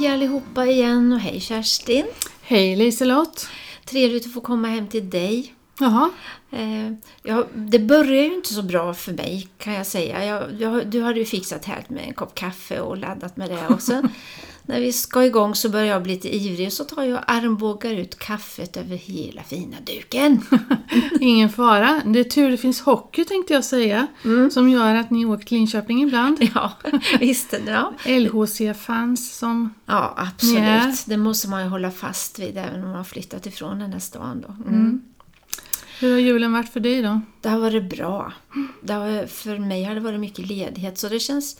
Hej allihopa igen och hej Kerstin. Hej Liselott. Trevligt att få komma hem till dig. Jaha. Eh, ja, det började ju inte så bra för mig kan jag säga. Jag, jag, du hade ju fixat här med en kopp kaffe och laddat med det. Och så, när vi ska igång så börjar jag bli lite ivrig och så tar jag armbågar ut kaffet över hela fina duken. Ingen fara. Det är tur det finns hockey tänkte jag säga. Som gör att ni åker till Linköping ibland. ja, visst. Ja. LHC-fans som... ja, absolut. Ja. Det måste man ju hålla fast vid även om man flyttat ifrån den här stan. Då. Mm. Hur har julen varit för dig då? Det har varit bra. Det har, för mig har det varit mycket ledighet så det känns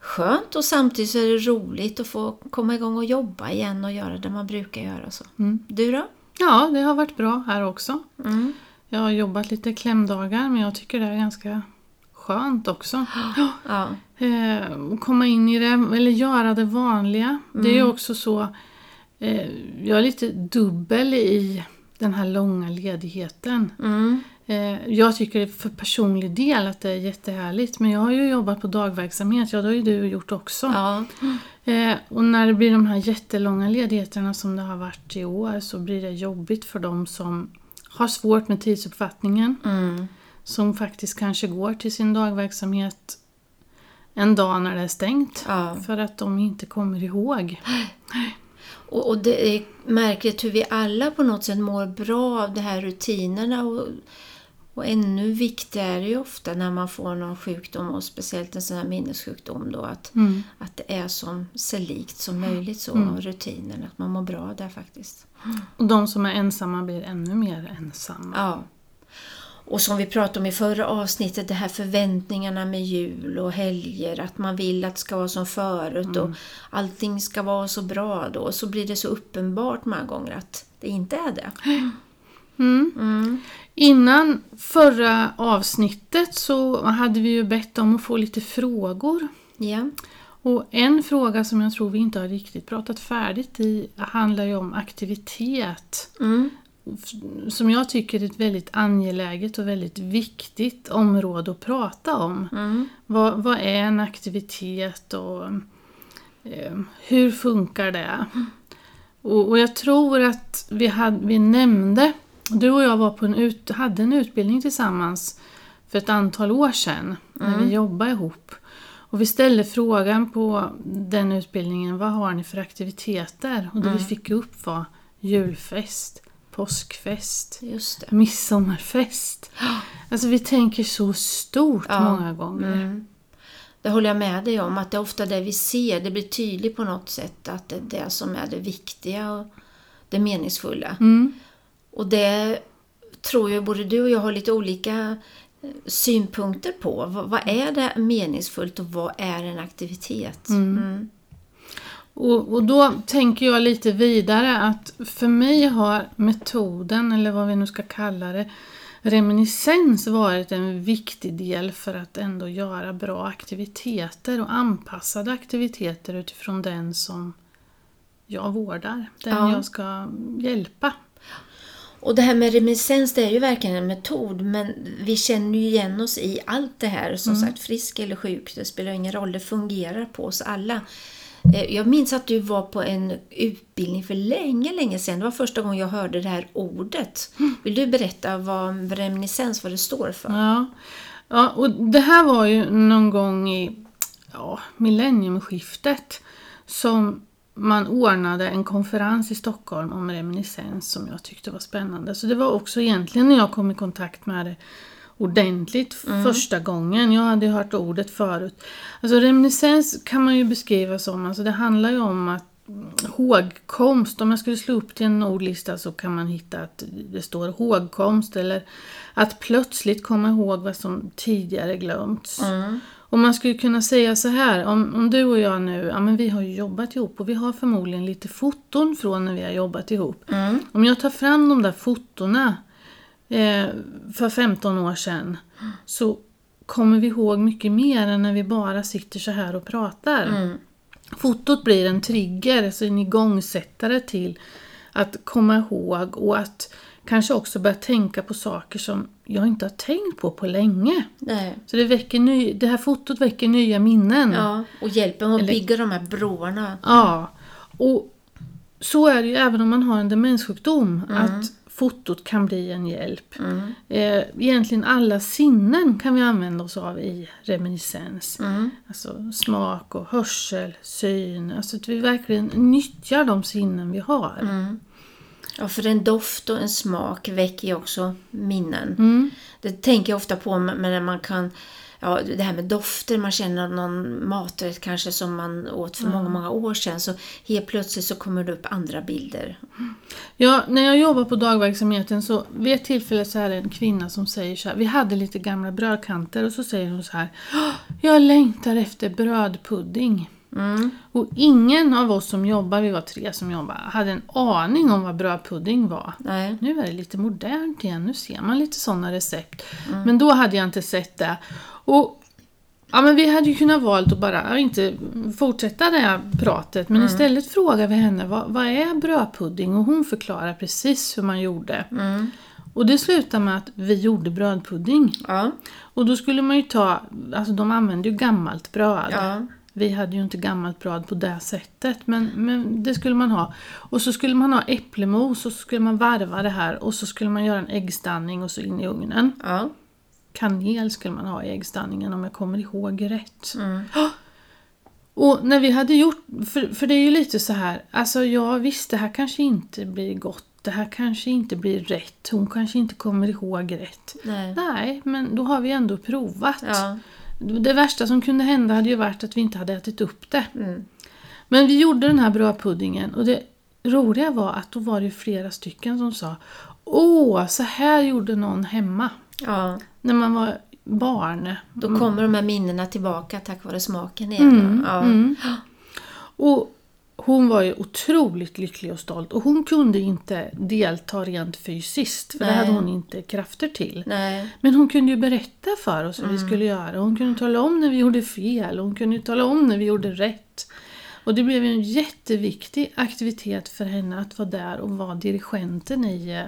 skönt och samtidigt så är det roligt att få komma igång och jobba igen och göra det man brukar göra. Så. Du då? Ja, det har varit bra här också. Mm. Jag har jobbat lite klämdagar men jag tycker det är ganska skönt också. Ja. Eh, och komma in i det, eller göra det vanliga. Det är ju också så, eh, jag är lite dubbel i den här långa ledigheten. Mm. Eh, jag tycker för personlig del att det är jättehärligt men jag har ju jobbat på dagverksamhet, ja det har ju du gjort också. Ja. Eh, och när det blir de här jättelånga ledigheterna som det har varit i år så blir det jobbigt för de som har svårt med tidsuppfattningen. Mm. Som faktiskt kanske går till sin dagverksamhet en dag när det är stängt. Ja. För att de inte kommer ihåg. Och, och det är märkligt hur vi alla på något sätt mår bra av de här rutinerna. Och, och ännu viktigare är det ju ofta när man får någon sjukdom och speciellt en sån här minnessjukdom då att, Mm. att det är som, så likt som möjligt så av rutinerna. Att man mår bra där faktiskt. Och de som är ensamma blir ännu mer ensamma. Ja. Och som vi pratade om i förra avsnittet, det här förväntningarna med jul och helger, att man vill att det ska vara som förut och allting ska vara så bra då. Så blir det så uppenbart många gånger att det inte är det. Mm. Mm. Innan förra avsnittet så hade vi ju bett om att få lite frågor. Ja. Och en fråga som jag tror vi inte har riktigt pratat färdigt i handlar ju om aktivitet. Mm. Som jag tycker är ett väldigt angeläget och väldigt viktigt område att prata om. Mm. Vad, vad är en aktivitet och eh, hur funkar det? Och, och jag tror att vi, hade, vi nämnde, du och jag var på en ut, hade en utbildning tillsammans för ett antal år sedan när vi jobbade ihop. Och vi ställde frågan på den utbildningen, vad har ni för aktiviteter? Och det vi fick upp var julfest, påskfest, midsommarfest. Alltså vi tänker så stort Ja. många gånger. Mm. Det håller jag med dig om, att det är ofta det vi ser, det blir tydligt på något sätt att det är det som är det viktiga och det meningsfulla. Mm. Och det tror jag både du och jag har lite olika eh, synpunkter på. Vad, vad är det meningsfullt och vad är en aktivitet? Mm. Och, och då tänker jag lite vidare att för mig har metoden, eller vad vi nu ska kalla det, reminiscens varit en viktig del för att ändå göra bra aktiviteter och anpassade aktiviteter utifrån den som jag vårdar, den Ja. jag ska hjälpa. Och det här med reminiscens det är ju verkligen en metod men vi känner ju igen oss i allt det här. Som sagt, frisk eller sjuk, det spelar ingen roll, det fungerar på oss alla. Eh, Jag minns att du var på en utbildning för länge, länge sedan. Det var första gången jag hörde det här ordet. Vill du berätta vad reminiscens, vad det står för? Ja. ja, och det här var ju någon gång i ja, millenniumskiftet som man ordnade en konferens i Stockholm om reminiscens som jag tyckte var spännande. Så det var också egentligen när jag kom i kontakt med det ordentligt första gången. Jag hade hört ordet förut. Alltså reminiscens kan man ju beskriva som, alltså det handlar ju om att hågkomst, om jag skulle slå upp till en ordlista så kan man hitta att det står hågkomst eller att plötsligt komma ihåg vad som tidigare glömts. Och man skulle kunna säga så här, om, om du och jag nu, ja men vi har ju jobbat ihop och vi har förmodligen lite foton från när vi har jobbat ihop. Om jag tar fram de där fotona eh, för 15 år sedan så kommer vi ihåg mycket mer än när vi bara sitter så här och pratar. Fotot blir en trigger, alltså en igångsättare till att komma ihåg och att kanske också börja tänka på saker som jag inte har tänkt på på länge. Nej. Så det, väcker ny, det här fotot väcker nya minnen. Ja, och hjälper med att Eller- bygga de här broarna. Ja. Och så är det ju även om man har en demenssjukdom. Att fotot kan bli en hjälp. Mm. Eh, egentligen alla sinnen kan vi använda oss av i reminiscens. Mm. Alltså smak och hörsel, syn. Alltså att vi verkligen nyttjar de sinnen vi har. Mm. Ja, för en doft och en smak väcker ju också minnen. Mm. Det tänker jag ofta på men när man kan Ja, det här med dofter, man känner någon maträtt kanske som man åt för många, många år sedan så helt plötsligt så kommer det upp andra bilder. Ja, när jag jobbar på dagverksamheten så vid ett tillfälle så är det en kvinna som säger så här, vi hade lite gamla brödkanter och så säger hon så här, "Åh, jag längtar efter brödpudding. Mm. Och ingen av oss som jobbar, vi var tre som jobbade, hade en aning om vad brödpudding var. Nej. Nu är det lite modernt igen, nu ser man lite sådana recept. Men då hade jag inte sett det. Och Ja men vi hade ju kunnat valt att bara inte fortsätta det här pratet men istället frågar vi henne vad, vad är brödpudding och hon förklarar precis hur man gjorde. Mm. Och det slutar med att vi gjorde brödpudding. Ja. Och då skulle man ju ta, alltså de använde ju gammalt bröd. Ja. Vi hade ju inte gammalt bröd på det sättet men, men det skulle man ha. Och så skulle man ha äpplemos och så skulle man varva det här och så skulle man göra en äggstanning och så in i ugnen. Ja. Kanel skulle man ha i äggstanningen om jag kommer ihåg rätt. Mm. Och när vi hade gjort, för, för det är ju lite så här, alltså ja visst det här kanske inte blir gott, det här kanske inte blir rätt, hon kanske inte kommer ihåg rätt. Nej. Nej, men då har vi ändå provat. Ja. Det värsta som kunde hända hade ju varit att vi inte hade ätit upp det. Mm. Men vi gjorde den här brödpuddingen och det roliga var att då var det ju flera stycken som sa Åh, så här gjorde någon hemma. ja. När man var barn. Då kommer de här minnena tillbaka tack vare smaken igen. ja. Mm. Och hon var ju otroligt lycklig och stolt och hon kunde inte delta rent fysiskt för det Nej. hade hon inte krafter till. Nej. Men hon kunde ju berätta för oss hur Mm. vi skulle göra. Hon kunde tala om när vi gjorde fel. Hon kunde tala om när vi gjorde rätt. Och det blev en jätteviktig aktivitet för henne att vara där och vara dirigenten i eh,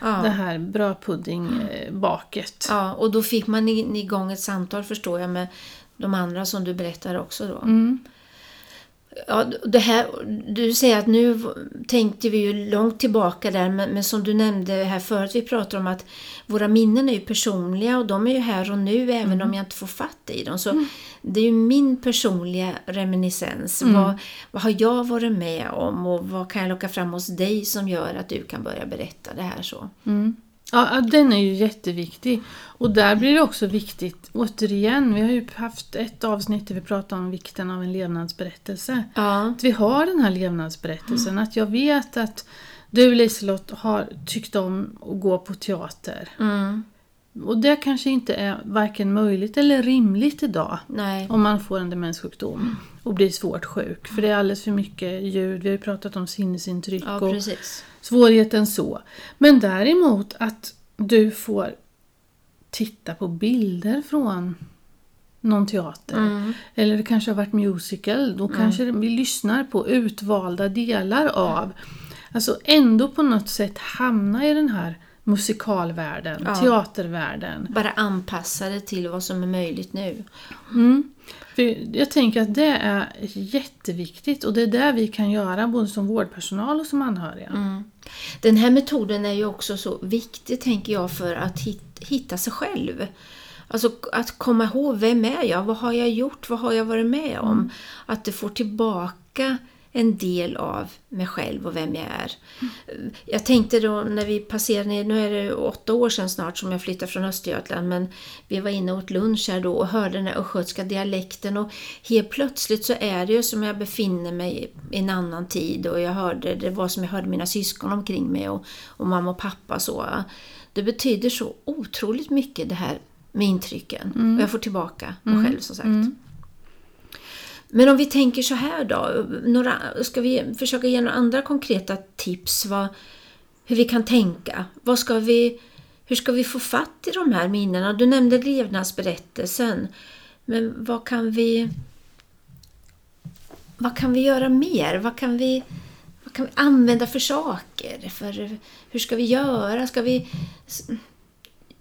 Ja. det här brödpuddingbaket. Ja, och då fick man igång ett samtal förstår jag med de andra som du berättar också då. Mm. Ja, det här, du säger att nu tänkte vi ju långt tillbaka där men, men som du nämnde här förut, vi pratade om att våra minnen är ju personliga och de är ju här och nu även om jag inte får fatt i dem. Så det är ju min personliga reminiscens. Vad, vad har jag varit med om och vad kan jag locka fram hos dig som gör att du kan börja berätta det här så? Mm. Ja, den är ju jätteviktig. Och där blir det också viktigt, återigen, vi har ju haft ett avsnitt där vi pratar om vikten av en levnadsberättelse. Ja, Att vi har den här levnadsberättelsen, att jag vet att du Liselott har tyckt om att gå på teater. mm, Och det kanske inte är varken möjligt eller rimligt idag. nej, Om man får en demenssjukdom och blir svårt sjuk. För det är alldeles för mycket ljud, vi har ju pratat om sinnesintryck ja och precis. Svårigheten så. Men däremot att du får titta på bilder från någon teater. Mm. Eller det kanske har varit musical. Då kanske vi lyssnar på utvalda delar av. Alltså ändå på något sätt hamna i den här musikalvärlden, Ja. teatervärlden. Bara anpassa det till vad som är möjligt nu. Mm. Jag tänker att det är jätteviktigt och det är det vi kan göra både som vårdpersonal och som anhöriga. Mm. Den här metoden är ju också så viktig, tänker jag, för att hit- hitta sig själv. Alltså att komma ihåg, vem är jag? Vad har jag gjort? Vad har jag varit med om? Att du får tillbaka en del av mig själv och vem jag är. Jag tänkte då när vi passerade ner, nu är det åtta år sedan snart som jag flyttade från Östergötland, men vi var inne och åt lunch här då och hörde den här östgötska dialekten och helt plötsligt så är det ju som jag befinner mig i en annan tid och jag hörde, det var som jag hörde mina syskon omkring mig och, och mamma och pappa så. Det betyder så otroligt mycket det här med intrycken och jag får tillbaka mig själv som sagt. Men om vi tänker så här då, några, ska vi försöka ge några andra konkreta tips vad, hur vi kan tänka? Vad ska vi, hur ska vi få fatt i de här minnena? Du nämnde levnadsberättelsen, men vad kan vi vad kan vi göra mer? Vad kan vi, vad kan vi använda för saker? För, hur ska vi göra? Ska vi...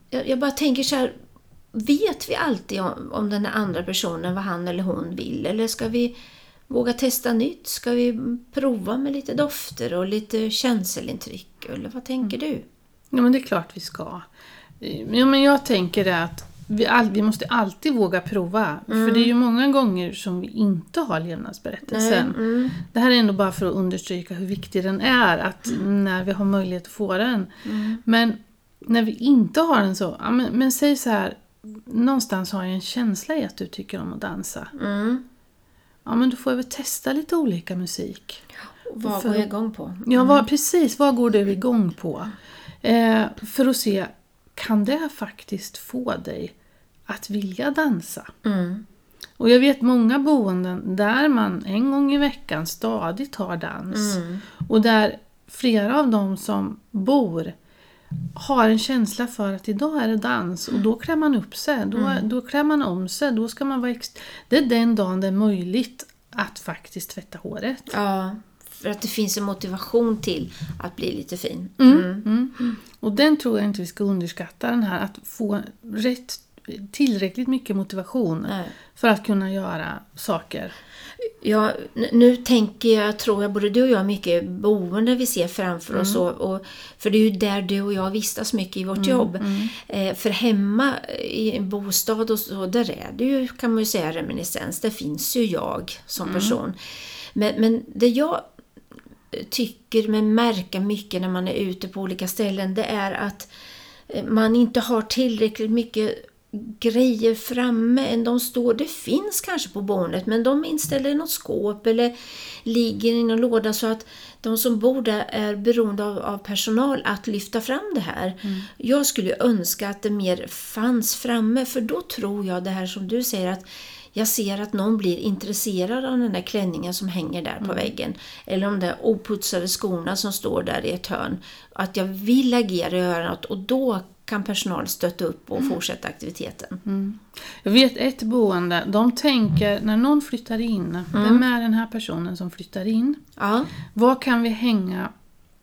Jag, jag bara tänker så här, vet vi alltid om, om den andra personen vad han eller hon vill? Eller ska vi våga testa nytt? Ska vi prova med lite dofter och lite känselintryck? Eller vad tänker du? Ja, men det är klart vi ska. Ja, men jag tänker att vi, all, vi måste alltid våga prova. För det är ju många gånger som vi inte har levnadsberättelsen. Mm. Det här är ändå bara för att understryka hur viktig den är, att när vi har möjlighet att få den. Men när vi inte har den så, ja, men, men säg så här, någonstans har jag en känsla i att du tycker om att dansa. Mm. Ja, men då får jag väl testa lite olika musik. Vad För- går jag igång på? Ja, vad, precis. Vad går du igång på? Eh, för att se, kan det faktiskt få dig att vilja dansa? Mm. Och jag vet många boenden där man en gång i veckan stadigt har dans. Mm. Och där flera av de som bor har en känsla för att idag är det dans och då klär man upp sig, då, då klär man om sig, då ska man vara Det är den dagen det är möjligt att faktiskt tvätta håret. Ja, för att det finns en motivation till att bli lite fin. Mm. Och den tror jag inte vi ska underskatta, den här att få rätt, tillräckligt mycket motivation Nej. för att kunna göra saker. Ja, nu tänker jag, tror jag, både du och jag mycket boende vi ser framför oss. Och, och, för det är ju där du och jag vistas mycket i vårt jobb. Eh, för hemma i en bostad och så, där är det ju, kan man ju säga, reminiscens. Där finns ju jag som person. Men, men det jag tycker mig märka mycket när man är ute på olika ställen, det är att eh, man inte har tillräckligt mycket grejer framme än de står. Det finns kanske på boendet men de är inställda i något skåp eller ligger i någon låda så att de som bor där är beroende av, av personal att lyfta fram det här. Jag skulle önska att det mer fanns framme för då tror jag det här som du säger att jag ser att någon blir intresserad av den där klänningen som hänger där på väggen. Eller de där oputsade skorna som står där i ett hörn. Att jag vill agera och göra något och då kan personal stötta upp och fortsätta aktiviteten. Jag vet ett boende, de tänker när någon flyttar in, vem är den här personen som flyttar in? Ja, Vad kan vi hänga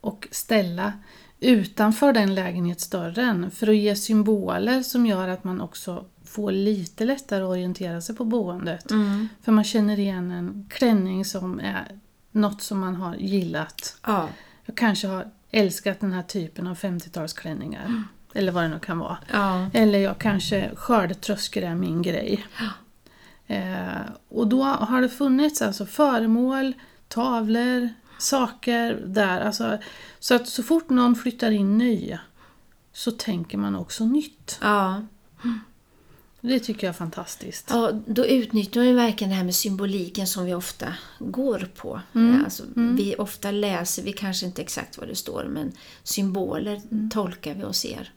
och ställa utanför den lägenhetsdörren för att ge symboler som gör att man också får lite lättare att orientera sig på boendet. För man känner igen en klänning som är något som man har gillat. ja, Jag kanske har älskat den här typen av 50-talsklänningar. Eller vad det nu kan vara. ja. Eller jag kanske skördetröskor är min grej. Eh, och då har det funnits alltså föremål, tavlor, saker där. Alltså, så att så fort någon flyttar in ny så tänker man också nytt. ja. Det tycker jag är fantastiskt. Ja, då utnyttjar man ju verkligen det här med symboliken som vi ofta går på. Alltså, Vi ofta läser, vi kanske inte exakt vad det står, men symboler tolkar vi och ser.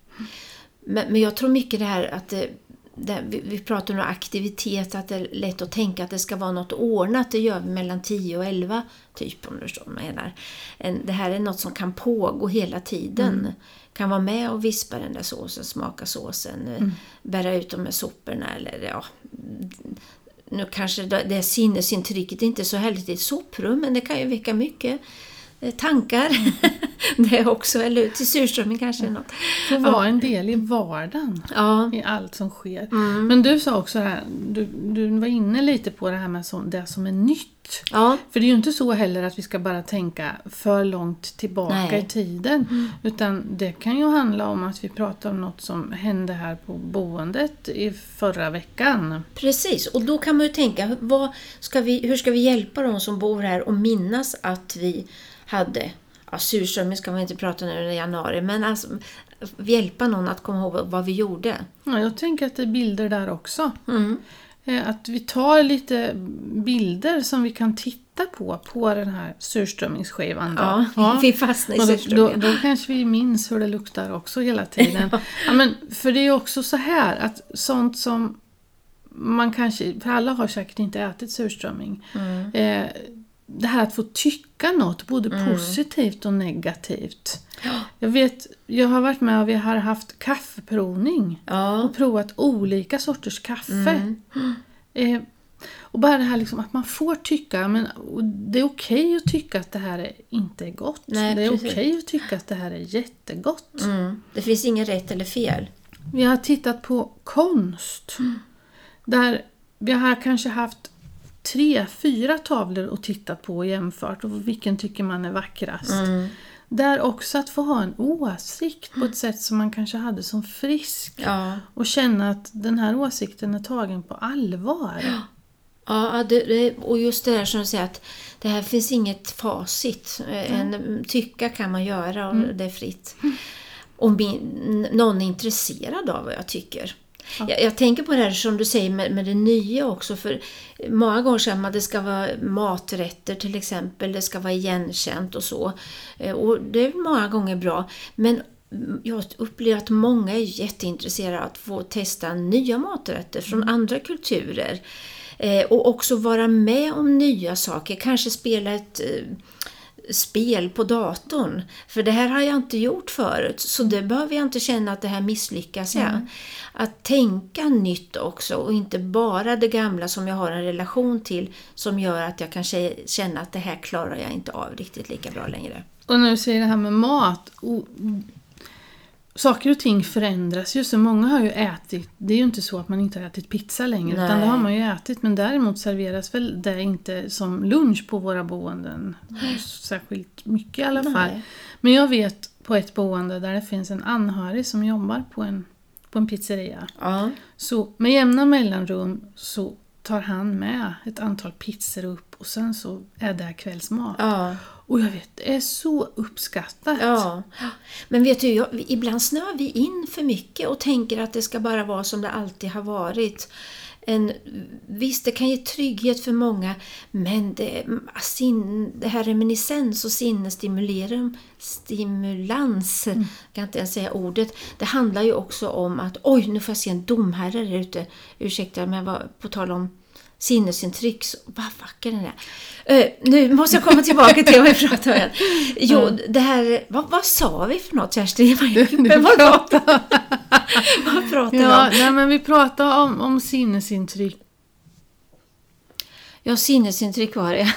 Men, men jag tror mycket det här att det, det, vi, vi pratar om aktivitet, att det är lätt att tänka att det ska vara något ordnat. Det gör vi mellan 10 och 11, typ om du förstår vad jag menar. En, det här är något som kan pågå hela tiden. Kan vara med och vispa den där såsen, smaka såsen, eh, bära ut de här soporna eller ja, nu kanske det det sinnesintrycket inte är så härligt i ett soprum, men det kan ju väcka mycket eh, tankar. det också, eller till surströmming kanske. Något. Får vara en del i vardagen. Ja, i allt som sker. Men du sa också här, du, du var inne lite på det här med det som är nytt. Ja, För det är ju inte så heller att vi ska bara tänka för långt tillbaka Nej. i tiden. Utan det kan ju handla om att vi pratar om något som hände här på boendet i förra veckan. precis. Och då kan man ju tänka, vad ska vi, hur ska vi hjälpa de som bor här och minnas att vi hade Ja, surströmming ska man inte prata nu i januari, men alltså hjälpa någon att komma ihåg vad vi gjorde. Ja, jag tänker att det är bilder där också. Mm. Eh, Att vi tar lite bilder som vi kan titta på, på den här surströmmingsskivan. Då. Ja, vi fastnar i Och då, då, surströmmingen. kanske vi minns hur det luktar också hela tiden. ja. men, för det är också så här att sånt som man kanske, för alla har säkert inte ätit surströmming. Mm. Eh, det här att få tycka något, både positivt och negativt. Jag vet, jag har varit med och vi har haft kaffeprovning Ja, och provat olika sorters kaffe. Mm. Eh, och bara det här liksom att man får tycka, men det är okej att tycka att det här är inte är gott. Nej, det är okej att tycka att det här är jättegott. mm. det finns inget rätt eller fel. Vi har tittat på konst. Där vi har kanske haft tre, fyra tavlor och tittat på och jämfört och vilken tycker man är vackrast. Mm. Där också att få ha en åsikt på ett sätt som man kanske hade som frisk. Ja. Och känna att den här åsikten är tagen på allvar. Ja, det, och just det där som du säger att det här finns inget facit. En, tycka kan man göra och det är fritt. Om någon är intresserad av vad jag tycker. Jag, jag tänker på det här som du säger med, med det nya också. För Många gånger säger man att det ska vara maträtter till exempel. Det ska vara igenkänt och så. Eh, Och det är många gånger bra. Men jag upplever att många är jätteintresserade av att få testa nya maträtter från andra kulturer. Eh, och också vara med om nya saker. Kanske spela ett eh, spel på datorn. För det här har jag inte gjort förut. Så det behöver jag inte känna att det här misslyckas jag. Att tänka nytt också och inte bara det gamla som jag har en relation till som gör att jag kan kä- känna att det här klarar jag inte av riktigt lika bra längre. Och när du säger det här med mat. Saker och ting förändras ju. Så många har ju ätit. Det är ju inte så att man inte har ätit pizza längre. Utan det Nej. har man ju ätit. Men däremot serveras väl det inte som lunch på våra boenden. Särskilt mycket i alla fall. Nej. Men jag vet på ett boende där det finns en anhörig som jobbar på en, på en pizzeria. Ja. Så med jämna mellanrum så tar han med ett antal pizzor upp och sen så är det kvällsmat. Ja. Och jag vet, det är så uppskattat. Ja, men vet du, jag, ibland snöar vi in för mycket och tänker att det ska bara vara som det alltid har varit. En, visst, det kan ge trygghet för många, men det, sin, det här reminiscens och sinnesstimulans, stimulans, kan inte ens säga ordet, det handlar ju också om att oj, nu får jag se en domherre ute. Ursäkta, men vad, på tal om sinnesintryck, så, vad vacker den är. Eh, nu måste jag komma tillbaka till vad vi pratade om. Jo, det här, vad, vad sa vi för något Kerstin? Men vad pratade vad pratade vi Ja, om? nej, men vi pratar om, om sinnesintryck. Ja, sinnesintryck var det.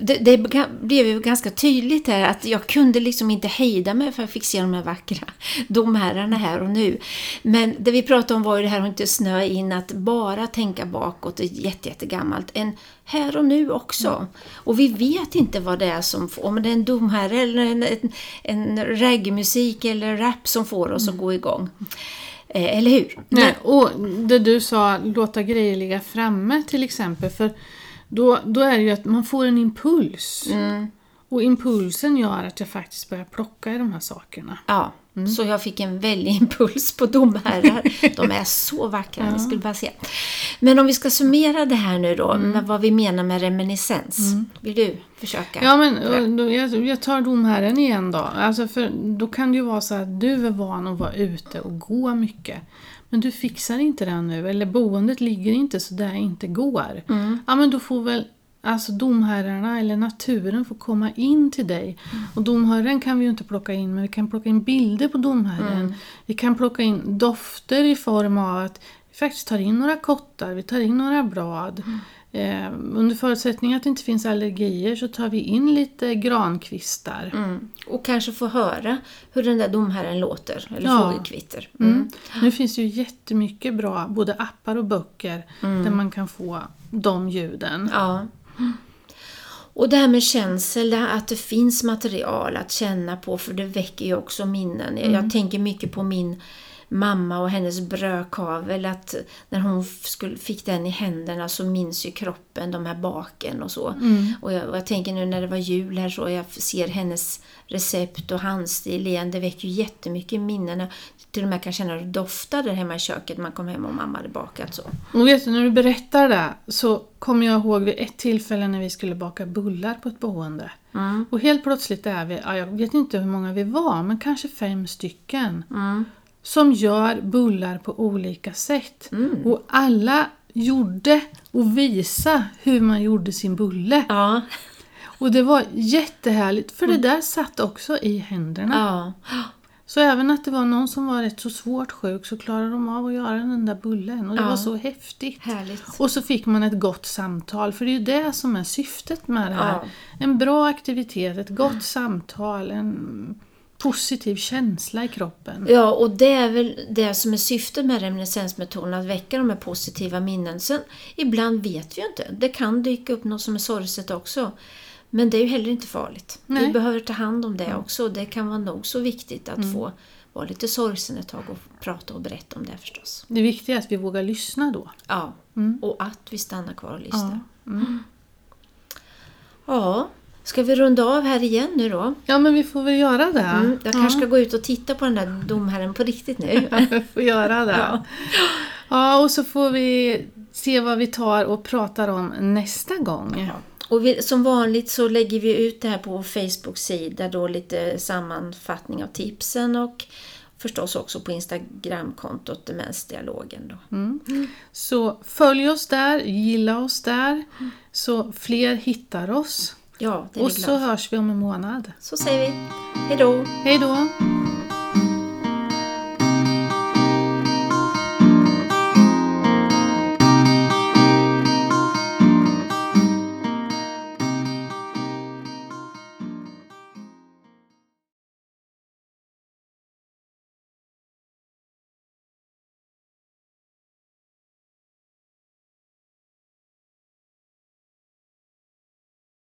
Det, det blev ju ganska tydligt här att jag kunde liksom inte hejda mig för jag fick se de här vackra domherrarna här och nu. Men det vi pratade om var ju det här att inte snöa in, att bara tänka bakåt, det är jätte, jättegammalt. En här och nu också. Och vi vet inte vad det är som får, om det är en domherre eller en, en, en reggaemusik eller rap som får oss att gå igång. Eh, eller hur? Nej, och det du sa, låta grejer ligga framme till exempel. För då, då är det ju att man får en impuls. Mm. Och impulsen gör att jag faktiskt börjar plocka i de här sakerna. Ja, så jag fick en väldig impuls på domherrar. De är så vackra, ni skulle bara se. Men om vi ska summera det här nu då, med vad vi menar med reminiscens. Vill du försöka? Ja, men då, jag, jag tar domherren igen då. Alltså för då kan det ju vara så att du är van att vara ute och gå mycket. Men du fixar inte det nu, eller boendet ligger inte så där inte går. Ja, men då får väl alltså domherrarna eller naturen få komma in till dig. Och domherren kan vi ju inte plocka in, men vi kan plocka in bilder på domherren. Vi kan plocka in dofter i form av att vi faktiskt tar in några kottar, vi tar in några blad. Eh, under förutsättning att det inte finns allergier så tar vi in lite grankvistar. Mm. Och kanske få höra hur den där domherren låter, eller Ja. fågelkvitter. Mm. Nu finns det ju jättemycket bra både appar och böcker där man kan få de ljuden. Ja. Och det här med känsel, att det finns material att känna på, för det väcker ju också minnen. Jag- Jag tänker mycket på min mamma och hennes brödkavel, att när hon skulle, fick den i händerna så minns ju kroppen de här baken och så. Och, jag, och jag tänker nu när det var jul här så, jag ser hennes recept och handstil igen, det väcker ju jättemycket minnen. Till och med kan känna det doftade hemma i köket när man kom hem och mamma hade bakat så. Och vet du, när du berättar det så kommer jag ihåg vid ett tillfälle när vi skulle baka bullar på ett boende. Och helt plötsligt är vi, ja, jag vet inte hur många vi var, men kanske fem stycken. Som gör bullar på olika sätt. Och alla gjorde och visade hur man gjorde sin bulle. Ja, Och det var jättehärligt, för det där satt också i händerna. ja. Så även att det var någon som var rätt så svårt sjuk så klarade de av att göra den där bullen. Och det Ja. var så häftigt. Härligt. Och så fick man ett gott samtal, för det är ju det som är syftet med det här. Ja. En bra aktivitet, ett gott samtal, en positiv känsla i kroppen. Ja, och det är väl det som är syftet med reminiscensmetoden, att väcka de här positiva minnen. Sen, ibland vet vi ju inte. Det kan dyka upp något som är sorgset också. Men det är ju heller inte farligt. Nej. Vi behöver ta hand om det också. Det kan vara nog så viktigt att få vara lite sorgsen ett tag och prata och berätta om det förstås. Det viktiga är att vi vågar lyssna då. Ja, och att vi stannar kvar och lyssnar. Mm. Ja, ska vi runda av här igen nu då? Ja, men vi får väl göra det. Mm, jag kanske ska gå ut och titta på den där domherren på riktigt nu. Vi får göra det. Ja. Ja. och så får vi se vad vi tar och pratar om nästa gång. Och vi, som vanligt så lägger vi ut det här på vår Facebook-sida, då lite sammanfattning av tipsen och förstås också på Instagramkontot Demensdialogen. Då. Så följ oss där, gilla oss där, så fler hittar oss. Ja, det är Och vi så glada för. hörs vi om en månad. Så säger vi hej då! Hej då!